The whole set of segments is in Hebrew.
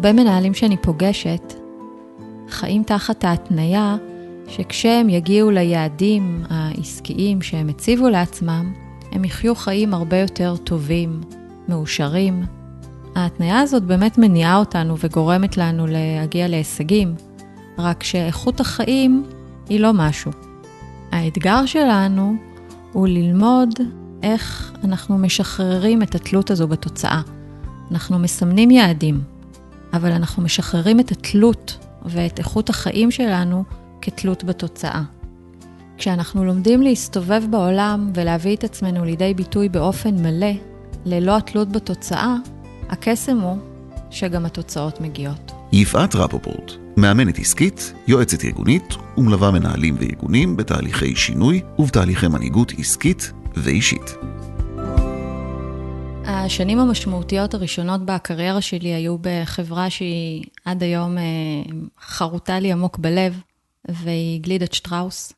הרבה מנהלים שאני פוגשת חיים תחת ההתניה שכשהם יגיעו ליעדים העסקיים שהם הציבו לעצמם, הם יחיו חיים הרבה יותר טובים, מאושרים. ההתניה הזאת באמת מניעה אותנו וגורמת לנו להגיע להישגים, רק שאיכות החיים היא לא משהו. האתגר שלנו הוא ללמוד איך אנחנו משחררים את התלות הזו בתוצאה. אנחנו מסמנים יעדים, אבל אנחנו משחררים את התלות ואת איכות החיים שלנו כתלות בתוצאה. כשאנחנו לומדים להסתובב בעולם ולהביא את עצמנו לידי ביטוי באופן מלא, ללא התלות בתוצאה, הקסם הוא שגם התוצאות מגיעות. יפעת רפופורט, מאמנת עסקית, יועצת ארגונית ומלווה מנהלים וארגונים בתהליכי שינוי ובתהליכי מנהיגות עסקית ואישית. השנים המשמעותיות הראשונות בקריירה שלי היו בחברה שהיא עד היום אה, חרוטה לי עמוק בלב, והיא גלידת שטראוס.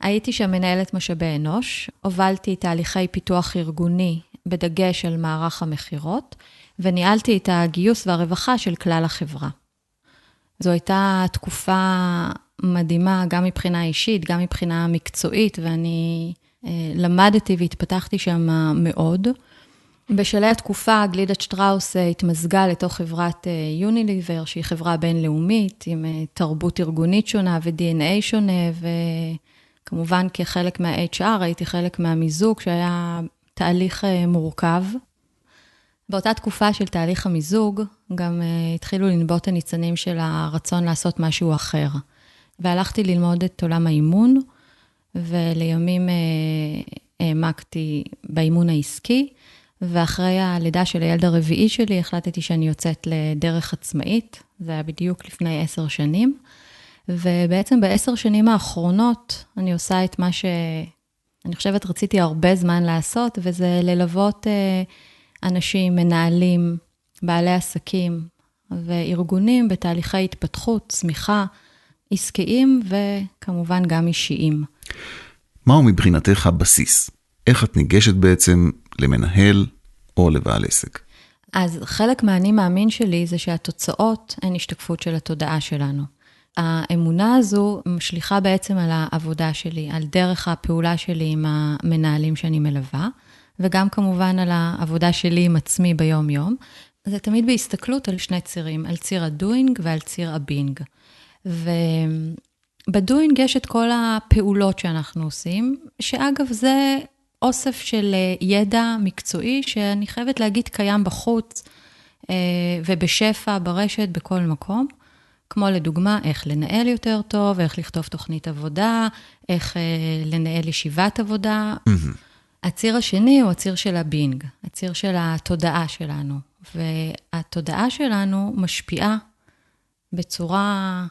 הייתי שם מנהלת משאבי אנוש, הובלתי תהליכי פיתוח ארגוני בדגש על מערך המכירות, וניהלתי את הגיוס והרווחה של כלל החברה. זו הייתה תקופה מדהימה, גם מבחינה אישית, גם מבחינה מקצועית, ואני אה, למדתי והתפתחתי שם מאוד. בשלהי התקופה, גלידת שטראוס אה, התמזגה לתוך חברת יוניליבר, שהיא חברה בינלאומית, עם אה, תרבות ארגונית שונה ו-DNA שונה, וכמובן כחלק מה-HR הייתי חלק מהמיזוג, שהיה תהליך מורכב. באותה תקופה של תהליך המיזוג, גם התחילו לנבוט הניצנים של הרצון לעשות משהו אחר. והלכתי ללמוד את עולם האימון, ולימים העמקתי באימון העסקי, ואחרי הלידה של הילד הרביעי שלי, החלטתי שאני יוצאת לדרך עצמאית, זה היה בדיוק לפני עשר שנים. ובעצם בעשר שנים האחרונות, אני עושה את מה שאני חושבת רציתי הרבה זמן לעשות, וזה ללוות... Uh, אנשים, מנהלים, בעלי עסקים וארגונים בתהליכי התפתחות, צמיחה, עסקיים וכמובן גם אישיים. מהו מבחינתך הבסיס? איך את ניגשת בעצם למנהל או לבעל עסק? אז חלק מהאני מאמין שלי זה שהתוצאות הן השתקפות של התודעה שלנו. האמונה הזו משליכה בעצם על העבודה שלי, על דרך הפעולה שלי עם המנהלים שאני מלווה. וגם כמובן על העבודה שלי עם עצמי ביום-יום. זה תמיד בהסתכלות על שני צירים, על ציר הדוינג ועל ציר הבינג. ובדוינג יש את כל הפעולות שאנחנו עושים, שאגב, זה אוסף של ידע מקצועי, שאני חייבת להגיד קיים בחוץ אה, ובשפע, ברשת, בכל מקום. כמו לדוגמה, איך לנהל יותר טוב, איך לכתוב תוכנית עבודה, איך אה, לנהל ישיבת עבודה. Mm-hmm. הציר השני הוא הציר של ה being, הציר של התודעה שלנו. והתודעה שלנו משפיעה בצורה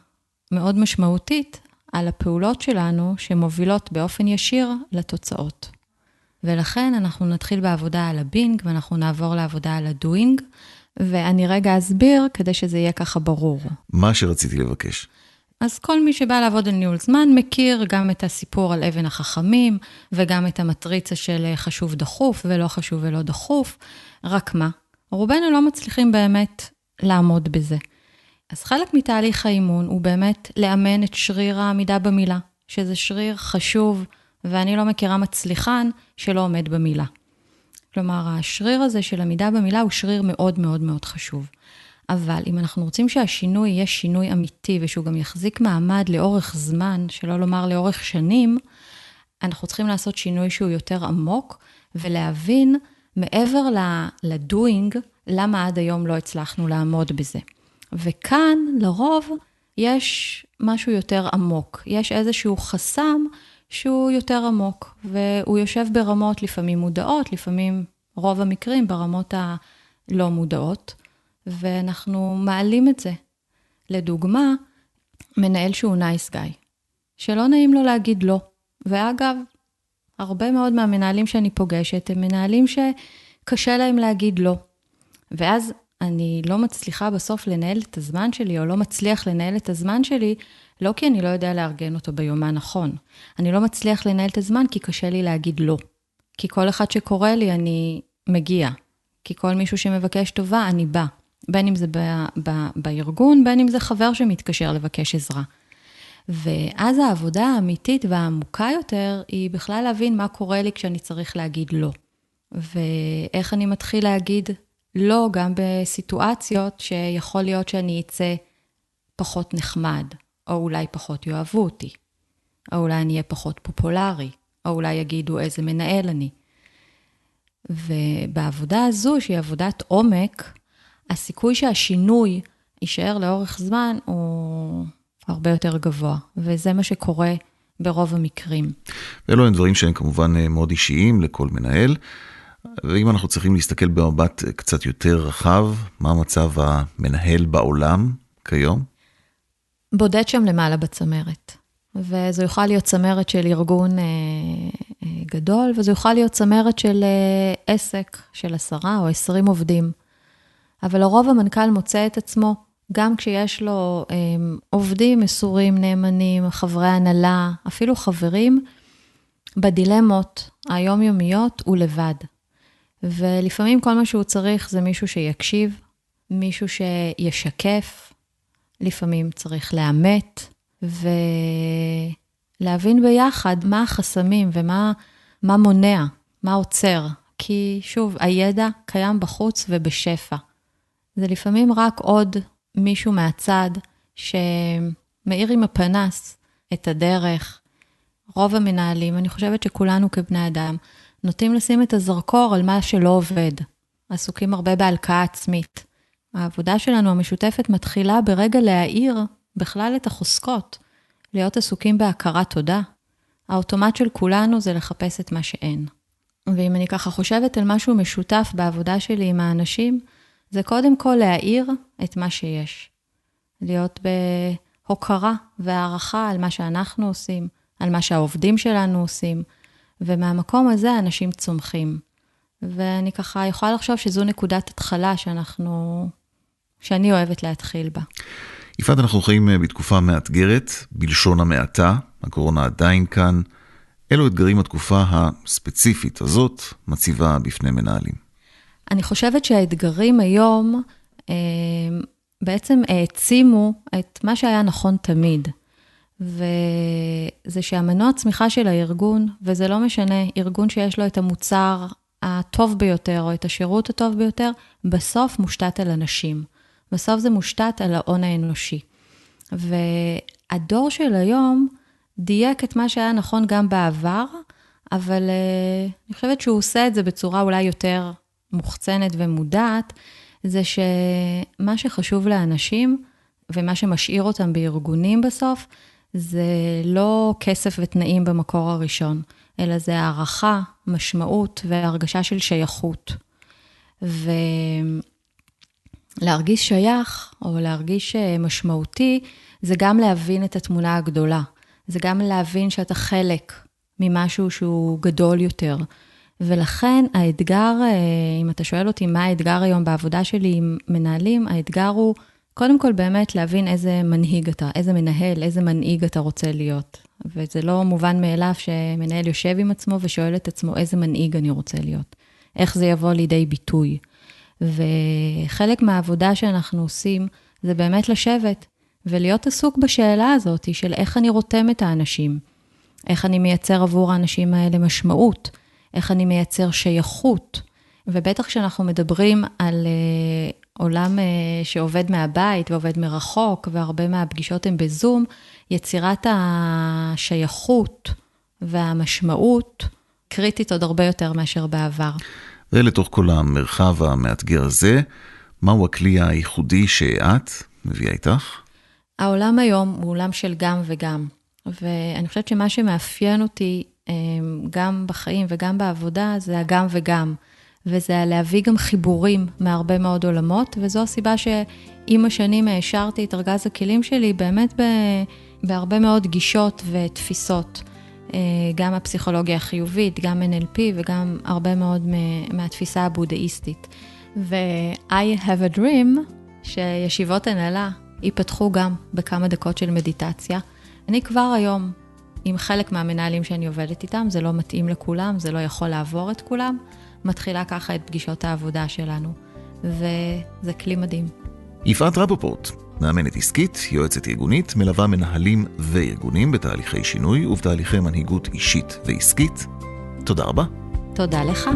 מאוד משמעותית על הפעולות שלנו שמובילות באופן ישיר לתוצאות. ולכן אנחנו נתחיל בעבודה על ה being ואנחנו נעבור לעבודה על ה doing, ואני רגע אסביר כדי שזה יהיה ככה ברור. מה שרציתי לבקש. אז כל מי שבא לעבוד על ניהול זמן מכיר גם את הסיפור על אבן החכמים, וגם את המטריצה של חשוב דחוף ולא חשוב ולא דחוף, רק מה? רובנו לא מצליחים באמת לעמוד בזה. אז חלק מתהליך האימון הוא באמת לאמן את שריר העמידה במילה, שזה שריר חשוב, ואני לא מכירה מצליחן שלא עומד במילה. כלומר, השריר הזה של עמידה במילה הוא שריר מאוד מאוד מאוד חשוב. אבל אם אנחנו רוצים שהשינוי יהיה שינוי אמיתי ושהוא גם יחזיק מעמד לאורך זמן, שלא לומר לאורך שנים, אנחנו צריכים לעשות שינוי שהוא יותר עמוק ולהבין מעבר לדוינג, למה עד היום לא הצלחנו לעמוד בזה. וכאן, לרוב, יש משהו יותר עמוק. יש איזשהו חסם שהוא יותר עמוק, והוא יושב ברמות לפעמים מודעות, לפעמים, רוב המקרים, ברמות הלא מודעות. ואנחנו מעלים את זה. לדוגמה, מנהל שהוא נייס גאי, שלא נעים לו להגיד לא. ואגב, הרבה מאוד מהמנהלים שאני פוגשת הם מנהלים שקשה להם להגיד לא. ואז אני לא מצליחה בסוף לנהל את הזמן שלי, או לא מצליח לנהל את הזמן שלי, לא כי אני לא יודע לארגן אותו ביומן נכון. אני לא מצליח לנהל את הזמן כי קשה לי להגיד לא. כי כל אחד שקורא לי, אני מגיע. כי כל מישהו שמבקש טובה, אני בא. בין אם זה ב, ב, בארגון, בין אם זה חבר שמתקשר לבקש עזרה. ואז העבודה האמיתית והעמוקה יותר, היא בכלל להבין מה קורה לי כשאני צריך להגיד לא. ואיך אני מתחיל להגיד לא גם בסיטואציות שיכול להיות שאני אצא פחות נחמד, או אולי פחות יאהבו אותי, או אולי אני אהיה פחות פופולרי, או אולי יגידו איזה מנהל אני. ובעבודה הזו, שהיא עבודת עומק, הסיכוי שהשינוי יישאר לאורך זמן הוא הרבה יותר גבוה, וזה מה שקורה ברוב המקרים. אלו הם דברים שהם כמובן אה, מאוד אישיים לכל מנהל, ואם אנחנו צריכים להסתכל במבט קצת יותר רחב, מה מצב המנהל בעולם כיום? בודד שם למעלה בצמרת. וזו יוכל להיות צמרת של ארגון אה, אה, גדול, וזו יוכל להיות צמרת של אה, עסק של עשרה או עשרים עובדים. אבל לרוב המנכ"ל מוצא את עצמו, גם כשיש לו אה, עובדים מסורים, נאמנים, חברי הנהלה, אפילו חברים, בדילמות היומיומיות הוא לבד. ולפעמים כל מה שהוא צריך זה מישהו שיקשיב, מישהו שישקף, לפעמים צריך לאמת, ולהבין ביחד מה החסמים ומה מה מונע, מה עוצר. כי שוב, הידע קיים בחוץ ובשפע. זה לפעמים רק עוד מישהו מהצד שמאיר עם הפנס את הדרך. רוב המנהלים, אני חושבת שכולנו כבני אדם, נוטים לשים את הזרקור על מה שלא עובד. עסוקים הרבה בהלקאה עצמית. העבודה שלנו המשותפת מתחילה ברגע להאיר בכלל את החוזקות, להיות עסוקים בהכרת תודה. האוטומט של כולנו זה לחפש את מה שאין. ואם אני ככה חושבת על משהו משותף בעבודה שלי עם האנשים, זה קודם כל להאיר את מה שיש. להיות בהוקרה והערכה על מה שאנחנו עושים, על מה שהעובדים שלנו עושים, ומהמקום הזה אנשים צומחים. ואני ככה יכולה לחשוב שזו נקודת התחלה שאנחנו, שאני אוהבת להתחיל בה. יפעת, אנחנו חיים אה, בתקופה מאתגרת, בלשון המעטה, הקורונה עדיין כאן. אילו אתגרים התקופה הספציפית הזאת מציבה בפני מנהלים? אני חושבת שהאתגרים היום אה, בעצם העצימו את מה שהיה נכון תמיד. וזה שהמנוע צמיחה של הארגון, וזה לא משנה, ארגון שיש לו את המוצר הטוב ביותר או את השירות הטוב ביותר, בסוף מושתת על אנשים. בסוף זה מושתת על ההון האנושי. והדור של היום דייק את מה שהיה נכון גם בעבר, אבל uh, אני חושבת שהוא עושה את זה בצורה אולי יותר מוחצנת ומודעת, זה שמה שחשוב לאנשים, ומה שמשאיר אותם בארגונים בסוף, זה לא כסף ותנאים במקור הראשון, אלא זה הערכה, משמעות והרגשה של שייכות. ולהרגיש שייך, או להרגיש אה, משמעותי, זה גם להבין את התמונה הגדולה. זה גם להבין שאתה חלק ממשהו שהוא גדול יותר. ולכן האתגר, אה, אם אתה שואל אותי מה האתגר היום בעבודה שלי עם מנהלים, האתגר הוא קודם כל באמת להבין איזה מנהיג אתה, איזה מנהל, איזה מנהיג אתה רוצה להיות. וזה לא מובן מאליו שמנהל יושב עם עצמו ושואל את עצמו איזה מנהיג אני רוצה להיות. איך זה יבוא לידי ביטוי. וחלק מהעבודה שאנחנו עושים זה באמת לשבת ולהיות עסוק בשאלה הזאת של איך אני רותם את האנשים, איך אני מייצר עבור האנשים האלה משמעות, איך אני מייצר שייכות. ובטח כשאנחנו מדברים על uh, עולם uh, שעובד מהבית ועובד מרחוק, והרבה מהפגישות הן בזום, יצירת השייכות והמשמעות קריטית עוד הרבה יותר מאשר בעבר. ולתוך כל המרחב המאתגר הזה, מהו הכלי הייחודי שאת מביאה איתך? העולם היום הוא עולם של גם וגם. ואני חושבת שמה שמאפיין אותי אה, גם בחיים וגם בעבודה זה הגם וגם. וזה להביא גם חיבורים מהרבה מאוד עולמות, וזו הסיבה שעם השנים העשרתי את ארגז הכלים שלי באמת ב, בהרבה מאוד גישות ותפיסות. אה, גם הפסיכולוגיה החיובית, גם NLP וגם הרבה מאוד מהתפיסה הבודהיסטית. ו-I have a dream, שישיבות הנהלה ייפתחו גם בכמה דקות של מדיטציה. אני כבר היום, עם חלק מהמנהלים שאני עובדת איתם, זה לא מתאים לכולם, זה לא יכול לעבור את כולם, מתחילה ככה את פגישות העבודה שלנו. וזה כלי מדהים. יפעת רבופורט, מאמנת עסקית, יועצת ארגונית, מלווה מנהלים וארגונים בתהליכי שינוי ובתהליכי מנהיגות אישית ועסקית. תודה רבה. תודה לך.